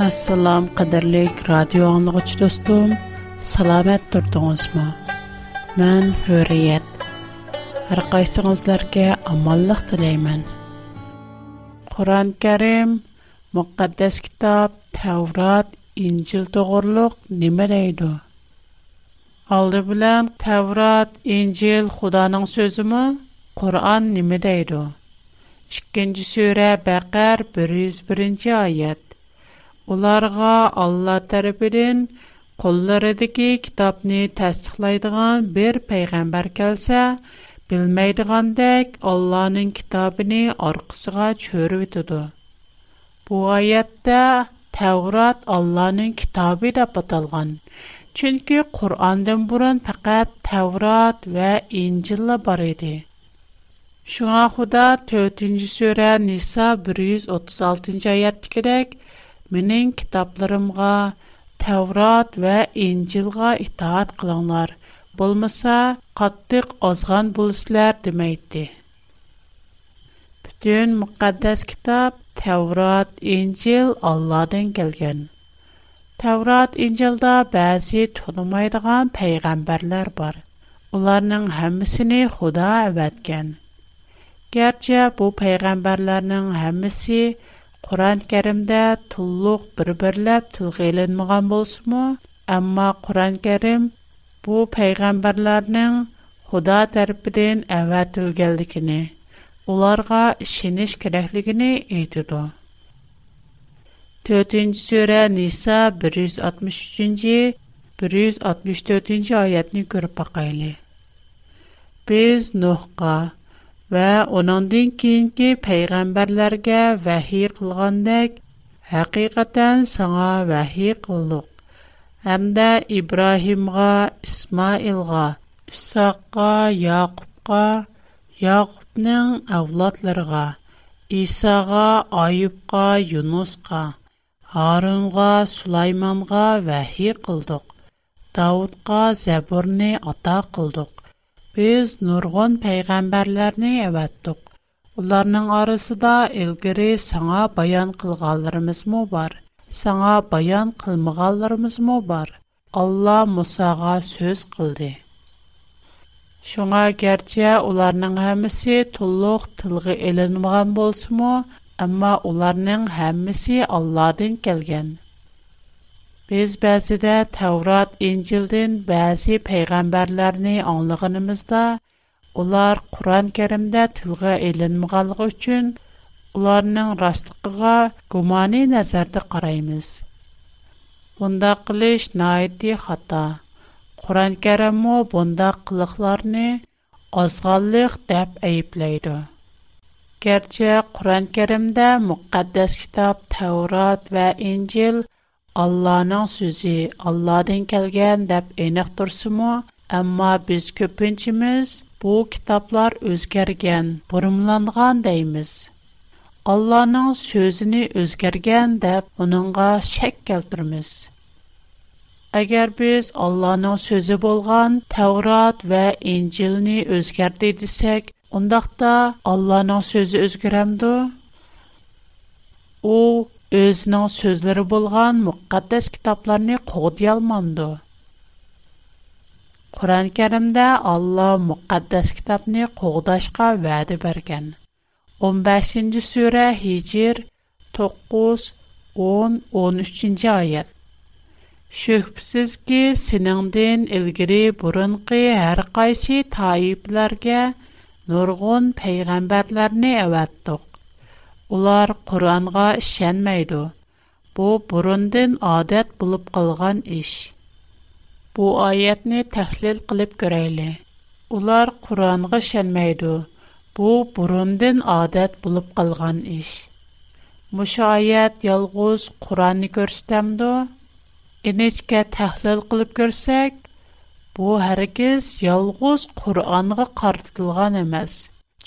Ассалам, қадерлік радио аунығыш досым, сауабат тұртыңыз ба? Мен Хөреет. Арқаысыңызларга аманлык тілеймін. Құран қарім, мүқәддәс китап, Таврот, Инджил тоғрылық немерейді? Алдымен Таврот, Инджил Худаның сөзіме? Құран неме дейді? 2-ші сүре Бақар 101-ші ularga Алла tərəfindən qo'llaridagi kitobni tasdiqlaydigan bir payg'ambar kelsa, bilmaydigandek Allohning kitobini orqasiga cho'rivitidi. Bu oyatda Tavrat Allohning kitobi deb atalgan. Chunki Qur'ondan burun faqat Tavrat va Injil bor edi. Шуңа Худа 4-нче сүре Ниса 136-нчы аятта Менин китапларымга Таврот ва Инжилга итаат кылыңлар. Болмаса, каттык азган булыслар демейди. Бүтүн мукаддас китап Таврот, Инжил Алладан келген. Таврот, Инжилда баазы тунумайдыган пайгамбарлар бар. Уларның хаммасын худа аваткан. Гарча бу пайгамбарларнын хаммасы Құран-кәрімді тұллық бір-бірләп тұлғейленмеған болсымы, әмма Құран-кәрім бұл пәйғамбарларының Құда тәріпіден әвәт үлгелдікіне, оларға шеніш керекілігіне үйдіду. 4-нче сүре Ниса 163 164-нче аятны күреп бакайлы. Без ва оныңдан кейінгі пайғамбарларға вәхи қылғандек, хақиқатан саңа вәхи қылдық. Әмді Ибрахимға, Исмаилға, Исаққа, Яқубқа, Яқубның әвладларға, Исаға, Айыпқа, Юнусқа, Арынға, Сулайманға вәхи қылдық. Даудқа зәбірне ата қылдық. Без нургон пайгамбарларны әваттук. Уларның арасында илгире саңа баян кылганларымыз мо бар? Саңа баян кылмаганларымыз мо бар? Алла Мусага сөз кылды. Шуңа гәрчә уларның һәммәсе тулык тылгы эленмәгән булсымы, әмма уларның һәммәсе Алладан килгән. Biz bəzidə Təvrat, İncildən bəzi peyğəmbərlərini anlığınımızda, ular Quran-Kərimdə tilgə elinməğanlığı üçün ularının rastlığına gumani nəzərdə qaraymız. Bunda qilish naiti xata. Quran-Kərimmo bunda qılıqlarını azğallıq dəb əyibləydi. Gerçi Quran-Kərimdə müqəddəs kitab Təvrat və İncil – Allah'nın sözü, Allah'tan kelgen dep eniq tur simo, amma biz köpçemiz bu kitaplar özgergen, burumlanğan deymiz. Allah'nın sözini özgergen dep onunğa şək geldirimiz. Agar biz Allah'nın sözü bolğan Tevrat və İncilni özgərdi desək, ondaqda Allah'nın sözü U ئەسنە sözләре булган мүқәддәс китапларны күгдәе алмады. Қуран-Каримдә Алла мүқәддәс китапны күгдәшкә вадә 15-нче сүре, 9 10 13-нче аят. Шәкбсез ки сенеңдән илгәри бурынкы һәр кайсы тайипларга нургын Улар Куръанга ишенмейдү. Бу бурындын адат болуп калган иш. Бу аятны тахлил кылып көрөлү. Улар Куръанга ишенмейдү. Бу бурындын адат болуп калган иш. Мушаят yalghız Куръанны көрсөтөмдү. Энечке тахлил кылып көрсөк, бу һәргиз yalghız Куръанны картылган эмес.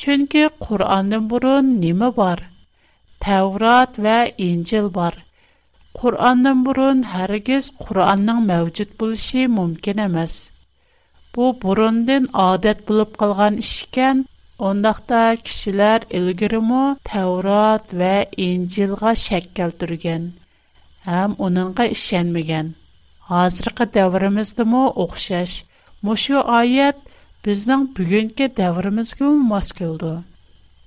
Чөнки Куръандын бурун эмне бар? Таврат вә инджил бар. Курандын бұрын харигіз Курандын мәвчуд бұлши мумкін амаз. Бу бұрындын адет бұлып қалған ішкен, ондахта кишилар илгірі му Таврат ва инджилға шек келтурген, ам онанға ішчен миген. Азріқа дәврімізді оқшаш. Мушу айят біздан бүгінке дәврімізгі му мас келду.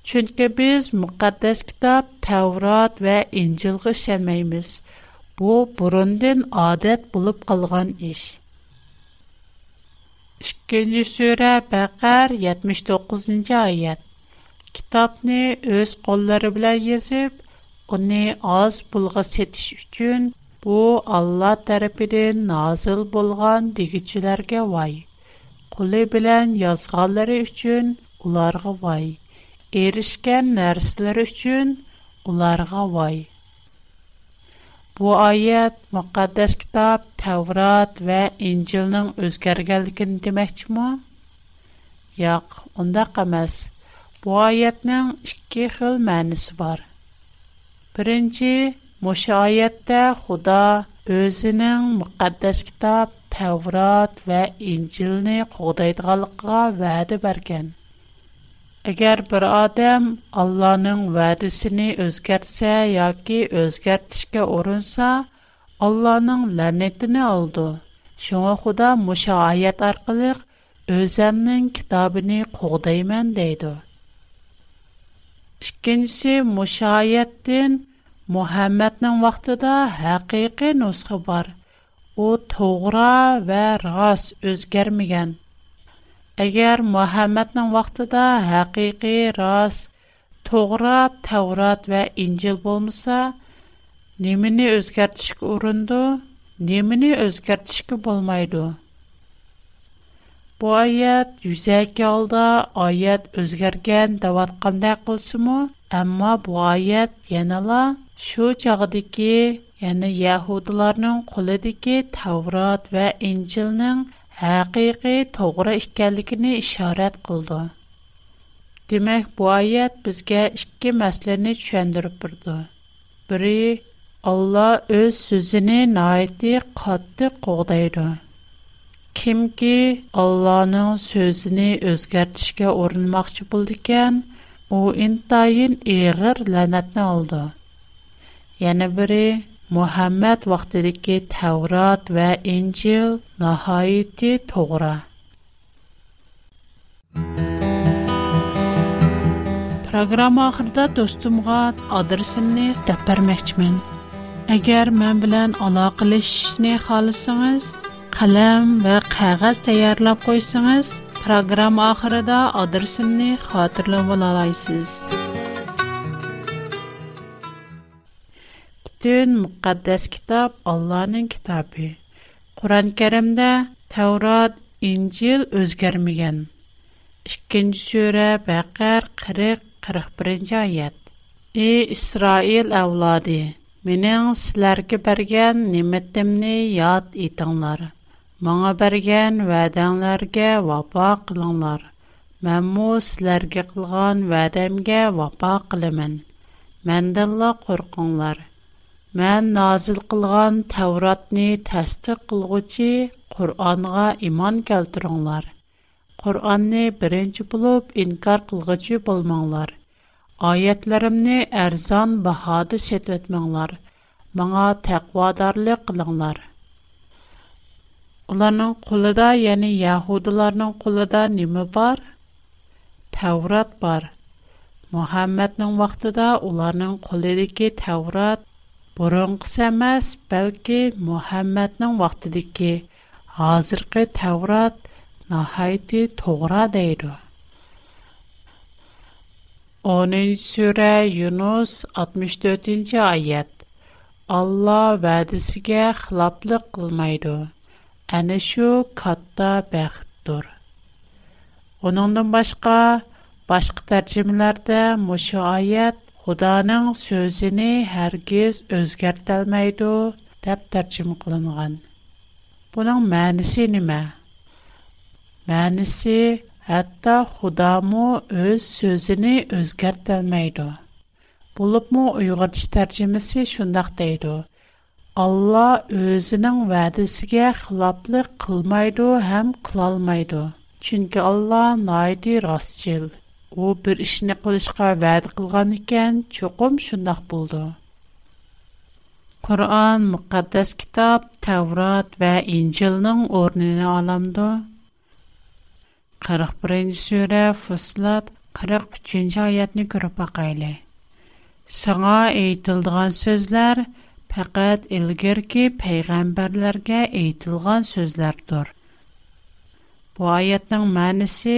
Çünki biz müqəddəs kitab Tevrat və İncil'ə işlənməyimiz. Bu burundan adət bulub qalğan iş. 2-ci surə Bəqər 79-cu ayət. Kitabni öz qolları bilan yazıb, onu az pulğa setiş üçün bu Allah tərəfindən nazil bolğan digicilərə vay. Qulu bilan yazğanları üçün onlara vay erişkən nərslər üçün onlarga vay. Bu ayət müqəddəs kitab Tevrat və İncilnin özgərgənligini deməkmi? Yox, ondaq emas. Bu ayətnin iki xil mənisi var. Birinci, Moşe ayətdə Xuda özünün müqəddəs kitab Tevrat və İncilni qoğdaydıqalıqqa vədə bərgən. Әгәр бер адам Алланың вәдисен үзгәртсә яки үзгәртишкә орынса, Алланың ләнәтен алды. Шоңа, Худа муша аят аркылы өземнең китабын кугдаймын дейди. Икенче муша аяттан Мухаммадның вакытында хакыйкы нусхы бар. У тугра вә рас үзгәрмәгән. Әгәр Мөхәммәднең вакытында хакыйкый рас, Тогра, Таврот ва Инҗил булмаса, немини үзгәртишкә урынды, немини үзгәртишкә булмайды. Bu ayət yüzəki halda ayət özgərgən davatqanda qılsımı, əmma bu ayət yanala şu çağdiki, yəni Yahudilarının qolidiki Tavrat və İncilnin haqiqiy to'g'ri ekanligini ishorat qildi. Demak, bu oyat bizga ikki masalani tushuntirib turdi. Biri Alloh o'z so'zini noiti qattiq qo'g'daydi. Kimki Allohning so'zini o'zgartirishga urinmoqchi bo'ldikan, u intayin ig'ir la'natni oldi. Yana biri Muhammad vaqtidagi Tavrat va Injil nihoyatda to'g'ri. Программа ахырда достумга адресимни deb bermoqchiman. Agar men bilan aloqalashishni xohlasangiz, qalam va qog'oz tayyorlab qo'ysangiz, programma oxirida adresimni xotirlab ola olasiz. پتن مقدس کتاب الله نین کتابی قرآن کریم ده تورات انجیل از گرمیان اشکن شوره بقر قرق قرخ برنجایت ای اسرائیل اولادی من از яд برگن نمتم نی یاد ایتان لر معا برگن وعدان لرگه و باق لان لر Мән назил кылган Тәуратны тәсдик кылгычы Куранга иман келтириңләр. Куранны беренче булып инкар кылгычы булмаңлар. Аятларымны арзан баһада сәтәтмәңләр. Маңа тәкъвадарлык кылыңлар. Уларның кулыда, яни яһудларның кулыда неме бар? Тәврат бар. Мухаммәднең вакытында уларның кулыдагы Тәврат бұрынғысы емес бәлки мұхаммәднің уақытыдекі азырғы тәурат нахайты тоғра дейді 10 сүре юнус 64-ші аят алла вәдісіге хылаплық қылмайды әні шу қатта бәқіттұр оныңдың башқа башқы тәржімелерді мұшы Xudanın sözünü hərgiz özgərtəlməydi, deyə tərcümə qılınğan. Bunun mənisi nə? Mənisi hətta Xudamu öz sözünü özgərtəlməydi. Bulubmu Uyğurca tərcüməsi şundaq deydi. Allah özünün vədəsinə xilaflıq qılmaydı, həm qılalmaydı. Çünki Allah naidi rastçıl u bir ishni qilishga va'da qilgan ekan cho'qim shundoq bo'ldi qur'on muqaddas kitob tavrot va injilning o'rnini olamdi qirq birinchi sura fuslat qirq uchinchi oyatni ko'rib boqayli Саңа әйтілдіған сөзләр пәкәт илгерки пәйғәмбәрләргә әйтілған сөзләрдір. Бу аятның мәнісі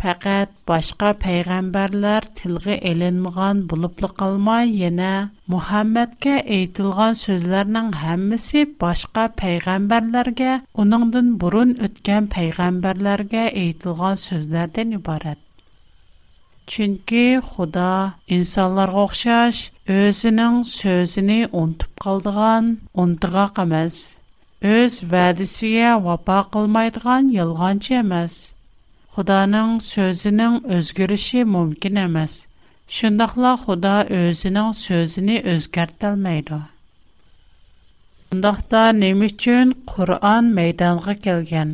пағад башка пайгамбарлар тилғы элінмған булыблы қалмай, йене, Мухаммадке эйтілған сөзләрнан хаммиси башка пайгамбарларге, уныңдын бұрын үткен пайгамбарларге эйтілған сөзләрден ібарад. Чынки, худа, инсалар оқшаш, өзінің сөзіні унтып қалдыған унтыга қамаз. Өз вәдісіе вапа қылмайдыған елған чемаз. Xudoning so'zining o'zgarishi mumkin emas. Shundaqla Xudo o'zining so'zini o'zgartirmaydi. Bundaqda nima uchun Qur'on maydonga kelgan?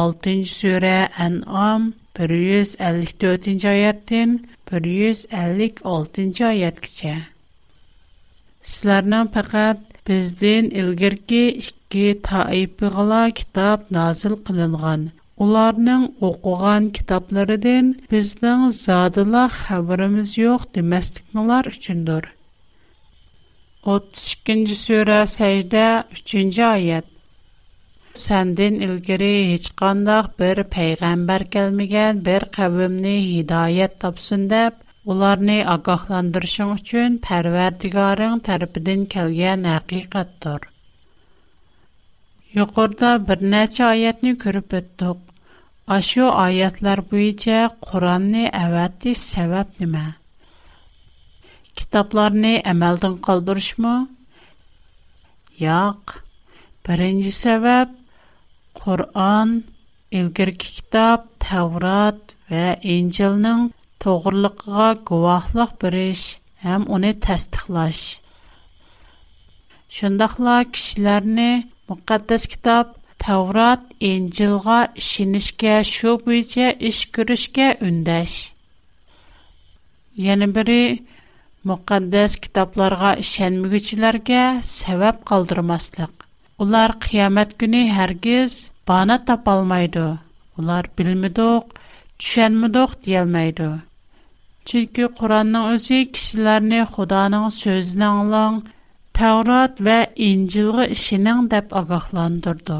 6-sura An'am 154-oyatdan 156-oyatgacha. Sizlarning faqat Bizdən ilgirki iki taifəla kitab nazil qılınğan ularning o'qigan kitoblaridan bizning zodila xabarimiz yo'q demasliklar uchundir 32 sura sajda 3 oyat Səndən ilgiri heç qandaq bir peyğəmbər gəlməyən bir qəvmni hidayət tapsın deyə ularni ogohlantirishing uchun parvardigoring tarafidan kelgan haqiqatdir Yuqorida bir neçə ayətni görüb ötdük. Aşu ayətlər buyincə Qur'anni əvətiş səbəb nə? Kitaplarni əməldən qaldırışmı? Yox. Birinci səbəb Qur'an, ilgirki kitab Tevrat və İncilnin doğruluğuna guvahlıq biriş həm onu təsdiqlaş. Şundaqla kişilərni Мүкәддәс китап Таврат Инҗилгә шинишкә шу буенча эш күрешкә үндәш. Яны бере Мүкәддәс китапларга ишенмәгечләргә сәбәп калдырмаслык. Улар кыямат көне һәргиз бана тапалмайды. Улар билмидек, түшенмидек диелмәйды. Чөнки Куранның үзе кешеләрне Худаның сөзен аңлаң Tavrat və İncilğa işinin dəb ağaqlandırdı.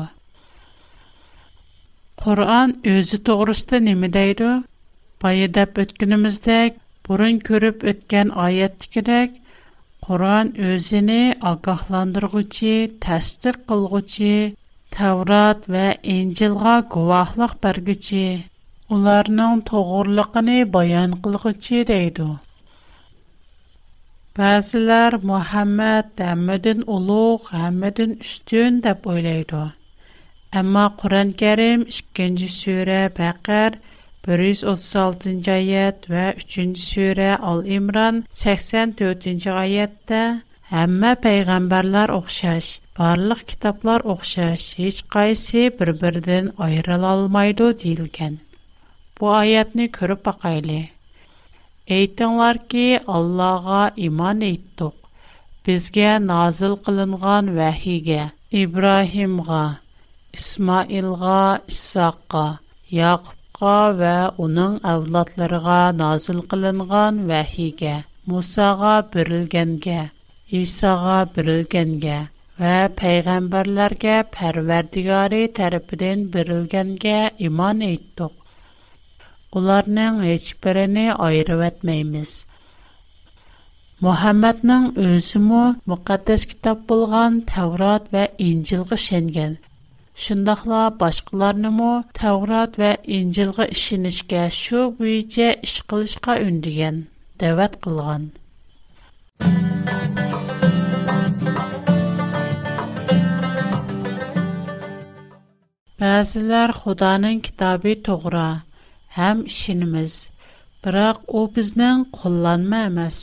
Qur'an özü doğrusu nə deyir? Bayı dəb ötkünümüzdək, burun görüb ötkən ayətdikidək, Qur'an özünü ağaqlandırğıcı, təsdiq qılğıcı, Tavrat və İncilğa guvahlıq bərgücü, onların toğurluğunu bayan qılğıcı deydi. Bəzilər Muhammed həmmədən uluq, həmmədən üstün deyə oylaydı. Amma Quran-Kərim 2-ci surə Bəqər 136-cı ayət və 3-cü surə Al-İmran 84-cü ayətdə Həmmə peyğəmbərlər oxşar, barlıq kitablar oxşar, heç qaysı bir-birindən ayrıla almaydı Bu ayətni görüb baxaylı. Әйтіңлар ки, Аллаға иман еттіқ, бізге назыл қылынған вәхиге, Ибрахимға, Исмаилға, Иссаққа, Яқыпқа вә оның авлатларыға назыл қылынған вәхиге, Мусаға бірілгенге, Исаға бірілгенге, Вә пәйғәмбәрләргә пәрвәрдігәрі тәріпіден бірілгенге иман еттіқ ularning hech birini ayirib etmaymiz. Muhammadning o'zi mu muqaddas kitob bo'lgan Tavrot va Injilga shengan. Shundaqla boshqalarini mu Tavrot va Injilga ishonishga shu bo'yicha ish qilishga undigan, da'vat qilgan. Bazilar Xudoning һәм ишенебез. Biroq u bizning qo'llanma emas,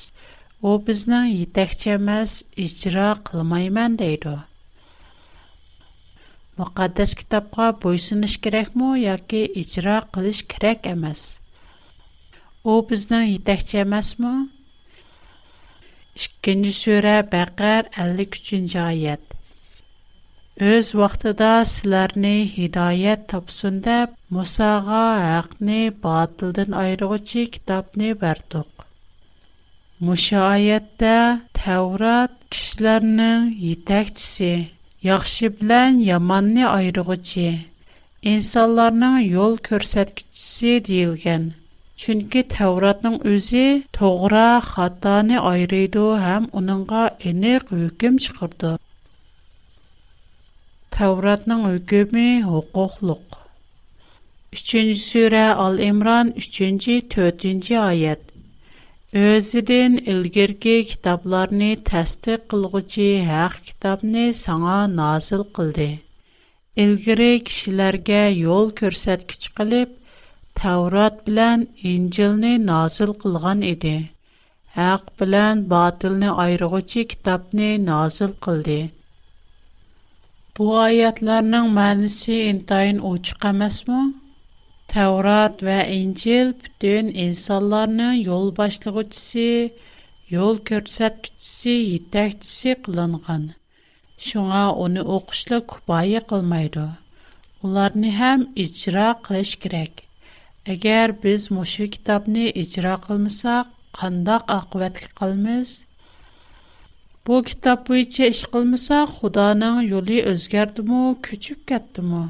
u bizning yetakchi emas, ijro qilmayman deydi. Muqaddas kitobga bo'ysunish kerakmi yoki ijro qilish kerak emas? U bizning yetakchi emasmi? 2-sura Baqar 53-oyat. Без вахта да силәрне һидаят тапсын деп Мусаға хакны батылдан айыручы китапны бердүк. Мушаайетта Тэврат кишләрне йетекчси, яхшы белән яманны айыручы, инсаннарның йол көрсәткчси дилгән. Чөнки Тэвратның үзе тугра хатанны айрыйды һәм аныңга энерге выкем Тавратнын үгөмө хукуклук. 3-чү сүрө Ал-Имран 3-чү 4-чү аят. Өзүдөн илгерки китепларны тасдик кылгычы хак китепни саңа назил кылды. Илгери кишилерге жол көрсөткүч кылып, Таврат менен Инжилни назил кылган иде. Хак менен батылны айыргычы китепни назил кылды. Бу аятларның мәнисе интайын очыка мәсмі? Тәурат вә Инчил бүтін инсанларның ел башлығы түсі, ел көрсәт күтісі, қылынған. Шуңа оны оқышлы күбайы қылмайды. Оларны һәм ичра қылыш керек. Әгәр біз мұшы китапны ичра қылмысақ, қандақ ақуәтлік қылмыз – Bu kitob bo'yicha ish qilmasa, Xudoning yo'li o'zgardimi, ko'chib ketdimi?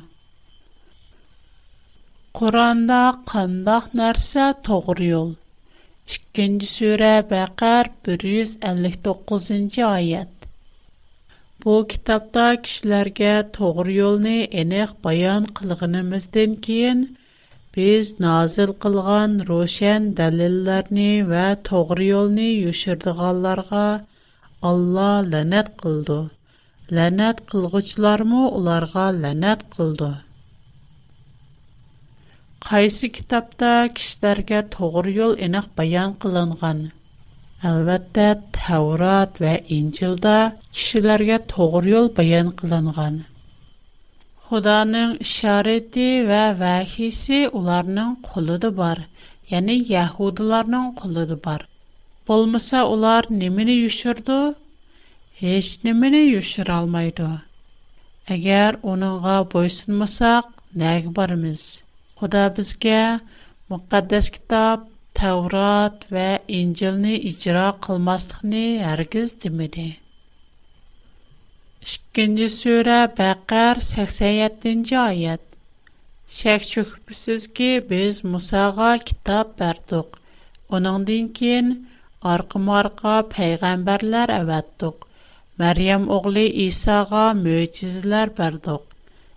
Qur'onda qandoq narsa to'g'ri yo'l? 2-nji sura Baqar 159-oyat. Bu kitobda kishilarga to'g'ri yo'lni aniq bayon qilganimizdan keyin biz nazil qilgan ro'shan dalillarni va to'g'ri yo'lni yo'shirdiganlarga Allah lənət qıldı. Lənət qılğıçlarımı onlarqa lənət qıldı. Qaysı kitabda kişilərgə toğır yol enəq bayan qılınğan? Əlbəttə təvrat və incildə kişilərgə toğır yol bayan qılınğan. Xudanın işarəti və vəhisi onlarının qılıdı bar, yəni yəhudularının qılıdı bar. Олмаса, олар немини үшірді? Еш немені үшір алмайды. Әгер оныңға бойсынмасақ, нәг барымыз? Құда бізге мұқаддас кітап, тәурат вә инжіліні ижіра қылмастықыны әргіз демеді. Шыккенде сөйрі бәқәр 87-ci айет. Шәк шөкіпісіз ке біз Мұсаға кітап бәрдіқ. Оныңдың кен – Arqı marqa peygamberler awatdyk. Maryam ogly Isağa möçizeler berdik.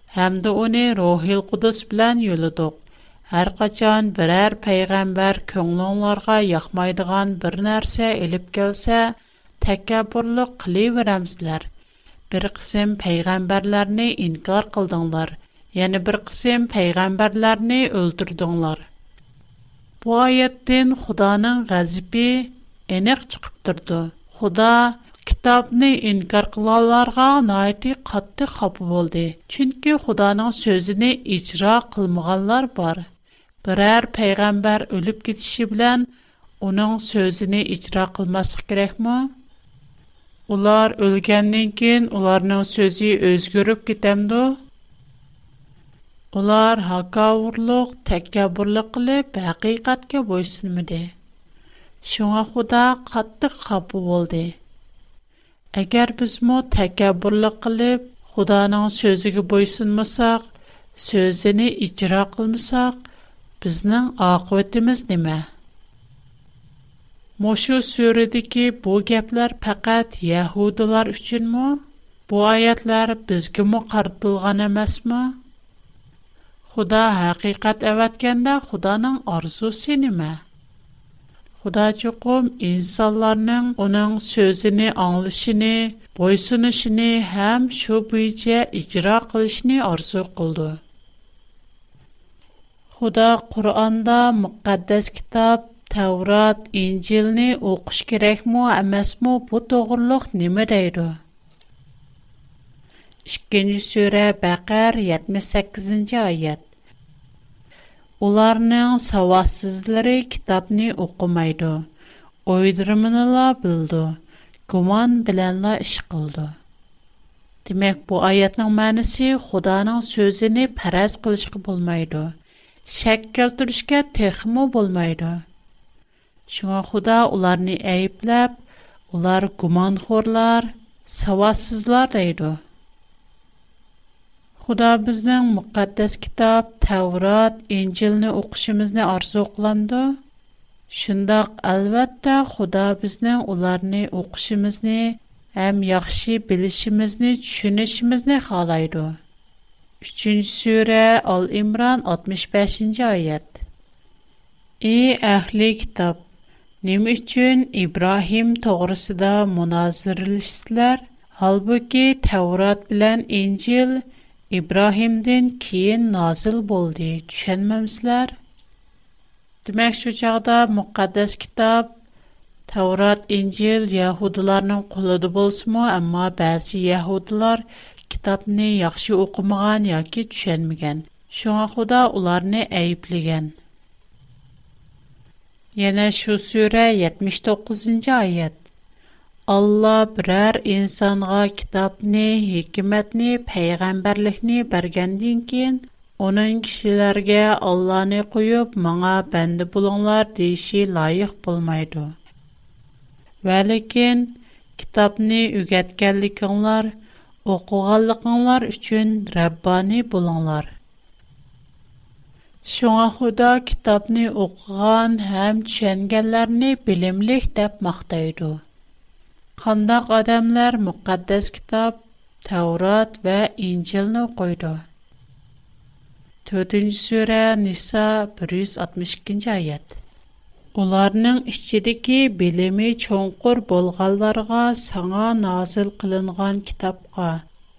Hemde ony Ruhul Qudus bilen yuldyk. Her qachan birer peygamber köngülçülere ýakmaýdýan bir näse elip kelse, täkkaburlyk edýärämsizler. Bir qism peygamberleri inkar boldyňlar, ýa bir qism peygamberleri öldürdiňler. Bu aýetden Hudaňyň gazpy aniq chiqib turdi xudo kitobni inkor qilganlarga noiti qattiq xafa bo'ldi chunki xudoning so'zini ijro qilmaganlar bor biror payg'ambar o'lib ketishi bilan uning so'zini ijro qilmaslik kerakmi ular o'lgandan keyin ularning so'zi o'zgarib ketamdi ular hakavurliq takabburlik qilib haqiqatga bo'ysunmadi Шуңа Худа қаттық қапу болды. Әгәр бізмо тәкәбірлік қылып, Худаның сөзіге бойсынмасақ, сөзіні ичра қылмасақ, біздің ақыветіміз неме? Мошу сүрідікі bu гәплер пәкәт яһудылар үшін му? Bu аятlar бізге му қартылған емес му? Худа хақиқат әвәткенде Худаның арзусы неме? Худа чукум инсаларның оның сөзіні, аңлышыни, бойсунышыни, һәм шу бұйча ігра қылшыни арзу қылды. Худа Құрғанда мүкаддас китап, таврат, инжилни олқыш керек му, әмэс му, бұт оғырлық неме дайды? Шикенжі сөре бағар, 78-нжи айад. Onlarning savadsizlari kitobni o'qimaydi, o'ydirmanala bildi, gumon bilanla ish qildi. Demək bu ayətnin mənası Xudanın sözünü fərəz qılışqa olmaydı. Şək keltirishə texmo olmaydı. Şuna Xuda onları əyibləb, ular gumanxorlar, savadsızlar deydi. Xuda bizning müqəddəs kitab, Tevrat, İncilni oxuşumuzni arzu qılandı. Şundaq əlbəttə Xuda bizning ularni oxuşumuzni həm yaxşı bilishimizni, tushunishimizni xalaydı. 3-cü surə Al-İmran 65-ci ayət. Ey əhli kitab, Nima uchun Ibrohim to'g'risida munoziralashdilar? Holbuki Tavrat bilan Injil İbrahimdən keyin nazil boldu. Düşənməmsizlər? Demək şu çağda müqəddəs kitab Tavrat, İncil Yahudilərin qolunda bolsunmu, amma bəzi Yahudilər kitabni yaxşı oxumağan yoki düşənməyən. Şuna Xuda onları əyibləyən. Yana şu surə 79-cı ayət. Алла برر инсанга غا کتاب نه حکمت кин, پیغمبر لح نه برگندین کین. اون انجیلر گه الله نه قیوب معا بند بلوندار دیشی لایح بول میدو. ولی کین کتاب نه یوگت کلیکانلار شون Қандақ адамлар мукаддас китап, Таурат ва Инчелну қойду. 4. суре, Ниса, 162. айад. Уларның іщчидики билими чонгур болгаларға саңа назыл қылынған китапға.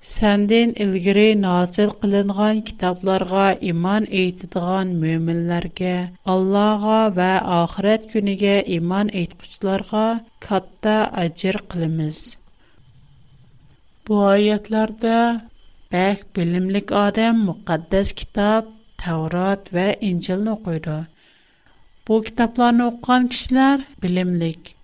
Сәндин илгири назил кылынган китапларга иман әйтидган мөэминләргә, Аллага ва ахирет күнегә иман әйткычларга катта аҗир кылмыз. Бу аятләрдә бәк билимлек адам мөхәддәс китап, Таврот ва Инҗилне укыды. Бу китапларны укыган кешеләр билимлек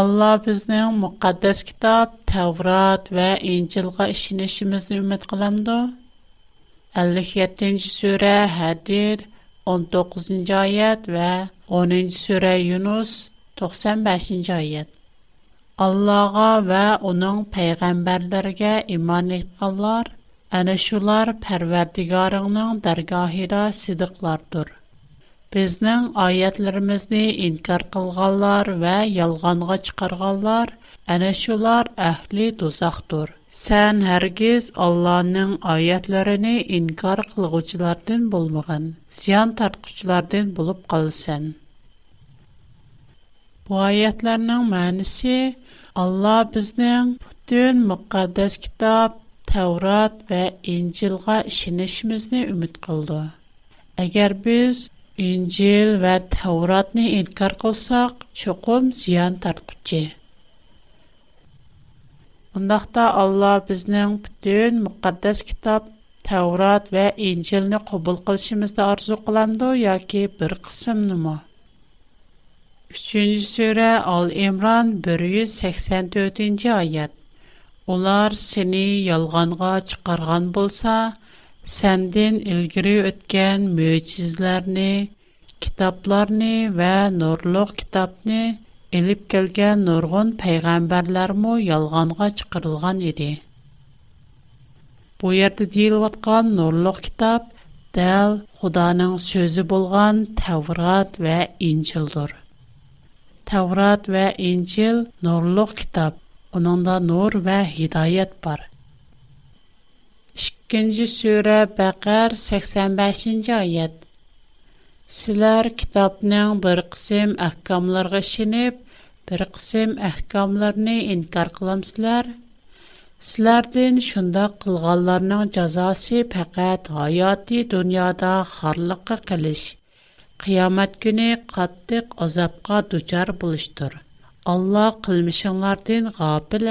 Allah bizning muqaddas kitob Tavrat va İncilga ishonishimizni umid qilamdi. 57-ci surə Hədir 19-cu ayət və 10-cu surə Yunus 95-ci ayət. Allah'a və onun peyğəmbərlərinə iman etdilər. Ana şular Pərverdigarının dərgahında sidiqlardır. Bizning oyatlarimizni inkor qilganlar va yolg'onga chiqarganlar ana shular ahli do'zaxdir. Sen hargiz Allohning oyatlarini inkor qilguvchilardan bo'lmagin, ziyon tortquchilardan bo'lib qolsan. Bu oyatlarning ma'nosi Alloh bizning butun muqaddas kitob Tavrat va Injilga ishonishimizni umid qildi. Әгәр без İncil və Tevratni inkar qılsaq, çoxum ziyan tartqıcı. Ondaqda Allah biznin bütün müqaddəs kitab, Tevrat və İncilni qobul qılışımızda arzu qılandı, ya ki, bir qısım nümu. Üçüncü sürə Al-Imran 184. ayət. Onlar seni yalğanğa çıqarğan bolsa, Сәнден илгири үткән мөҗизләрне, китапларне вә Нурлыг китабне алып келгән Нургын пайғамбарлармы ялгынга чыгарылган иде. Бу ярдә тийләткән Нурлыг китаб дәл Худаның сөзе булган Таврот вә Инҗилдөр. Таврот вә Инҗил Нурлыг китаб. Оннда Нур вә хидаят бар. 2 сүре Бакар 85-нче аят. Силар китабның бер кысым аһкамларга шинеп, бер кысым аһкамларны инкар кыламсызлар. Силардан шунда кылганларның жазасы фақат хаяти дөньяда харлыкка кылыш. Қиямат күне қаттык азапка дучар булыштыр. Алла кылмышыңлардан гапил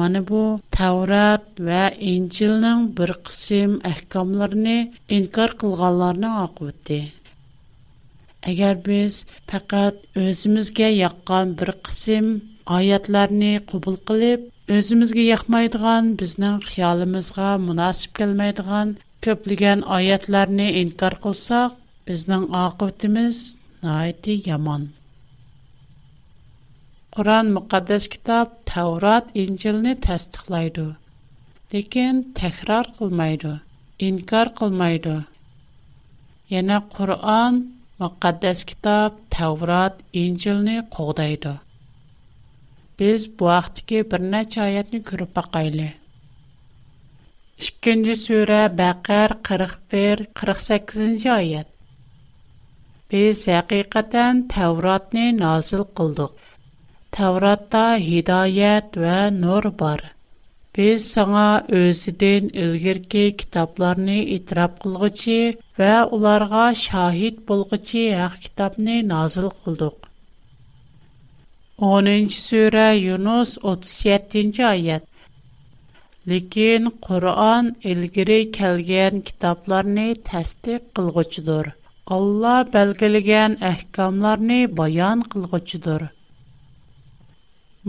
Мана бу Таурат ва Инжилнең бер кысым әхкамларын инкар кылганларның акыты. Әгәр без фақат өзимизгә яккан бер кысым аятларны кабул кылып, өзимизгә якмайдыган, безнең хыялымызга мунасип келмәйдыган көплегән аятларны инкар кылсак, безнең акытыбыз найти яман. Quran müqaddəs kitab Tavrat, İncilni təsdiqləyir. Lakin təkrar qılmır, inkar qılmır. Yəni Quran müqaddəs kitab Tavrat, İncilni qoğdaydı. Biz bu vaxtki bir neçə ayətni görüb baxaylı. 2-ci surə Bəqər 41, 48-ci ayət. Biz həqiqətən Tavratni nazil qıldıq. Təvratda hidayət və nur var. Biz sənə özüdən ilgirki kitablarını itiraf qılğıcı və onlara şahid bolğıcı haq kitabını nazil qıldıq. 10-cu surə Yunus 37-ci ayət. Lakin Qur'an ilgiri kəlgən kitablarını təsdiq qılğıcıdır. Allah belgiləyən əhkamlarını bayan qılğıcıdır.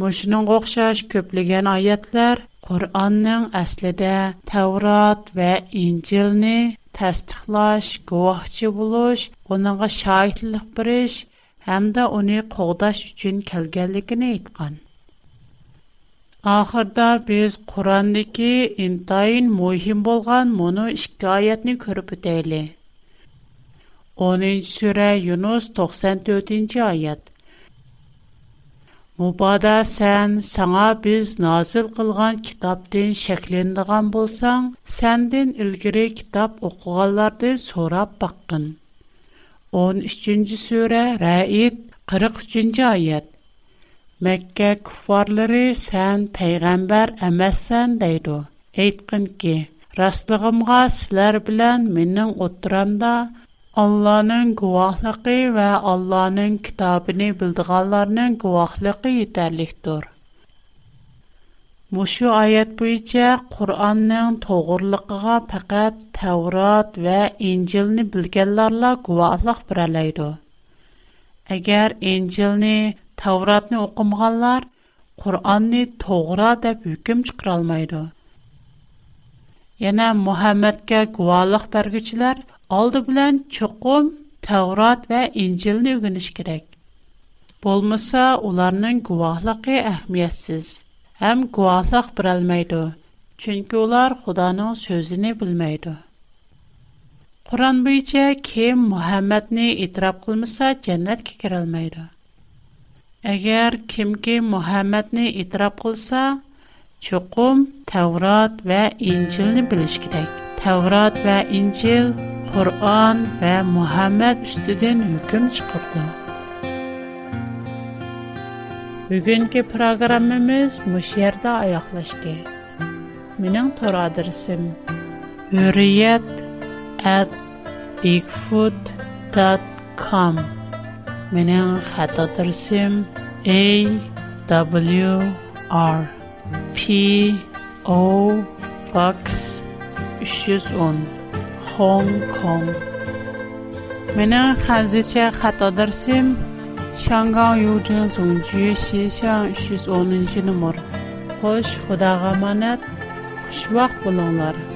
Мошныңга оқшаш көплегән аятлар Qur'onning aslida Tavrat va Injilni tasdiqlash, guvohchi bo'lish, uninga shohidlik berish hamda uni qo'g'dash uchun kelganligini aytgan. Oxirda biz Qur'ondagi intayin muhim bo'lgan mono ikki oyatni ko'rib o'taylik. 10-sura Yunus 94-oyat. Мұбада сән саңа біз назыл қылған китаптен шәкілендіған болсаң, сәнден үлгірі китап оқығаларды сорап баққын. 13-ci сөрә Рәйіт, 43-ci айет. Мәккә күфарлары сән пәйғамбар әмәссән дейді. Әйтқын ки, растығымға сілер білән менің отыранда, Allah'ın guwahlygy we Allah'ın kitabyny bildiganlaryň guwahlygy ýeterlikdir. Muşu ayet boýunça Qur'annyň togurlygyga faqat Tawrat we Injilni bilgenlerla guwahlyk berelýdi. Eger Injilni, Tawratny okumaganlar Qur'anni toğra dep hüküm çıqara almaydı. Yana Muhammedga guwahlyk bergiçiler aldı bilen çokum Tevrat ve İncil'ni öğreniş gerek. Bolmasa onların guvahlıqı əhmiyyətsiz. Həm guvahlıq birəlməydi. Çünki onlar Xudanın sözünü bilməydi. Quran boyunca kim Muhammedni itiraf qılmasa cənnətə girəlməydi. Əgər kimki Muhammedni itiraf qılsa, çoxum Tevrat və İncilni biliş kerak. Tevrat və İncil Qur'an və Muhammad üstüdən hüküm çıxırdı. Bugünkü proqramımız bu yerdə ayaqlaşdı. Mənim tor adresim hurriyet@bigfoot.com Mənim xətt adresim a w r Hong Kong. Mening hanzicha xato darsim Shangang Yujin Zongju Xishan 310 numar. Xo'sh, Xudoga amonat. Xushvaqt bo'linglar.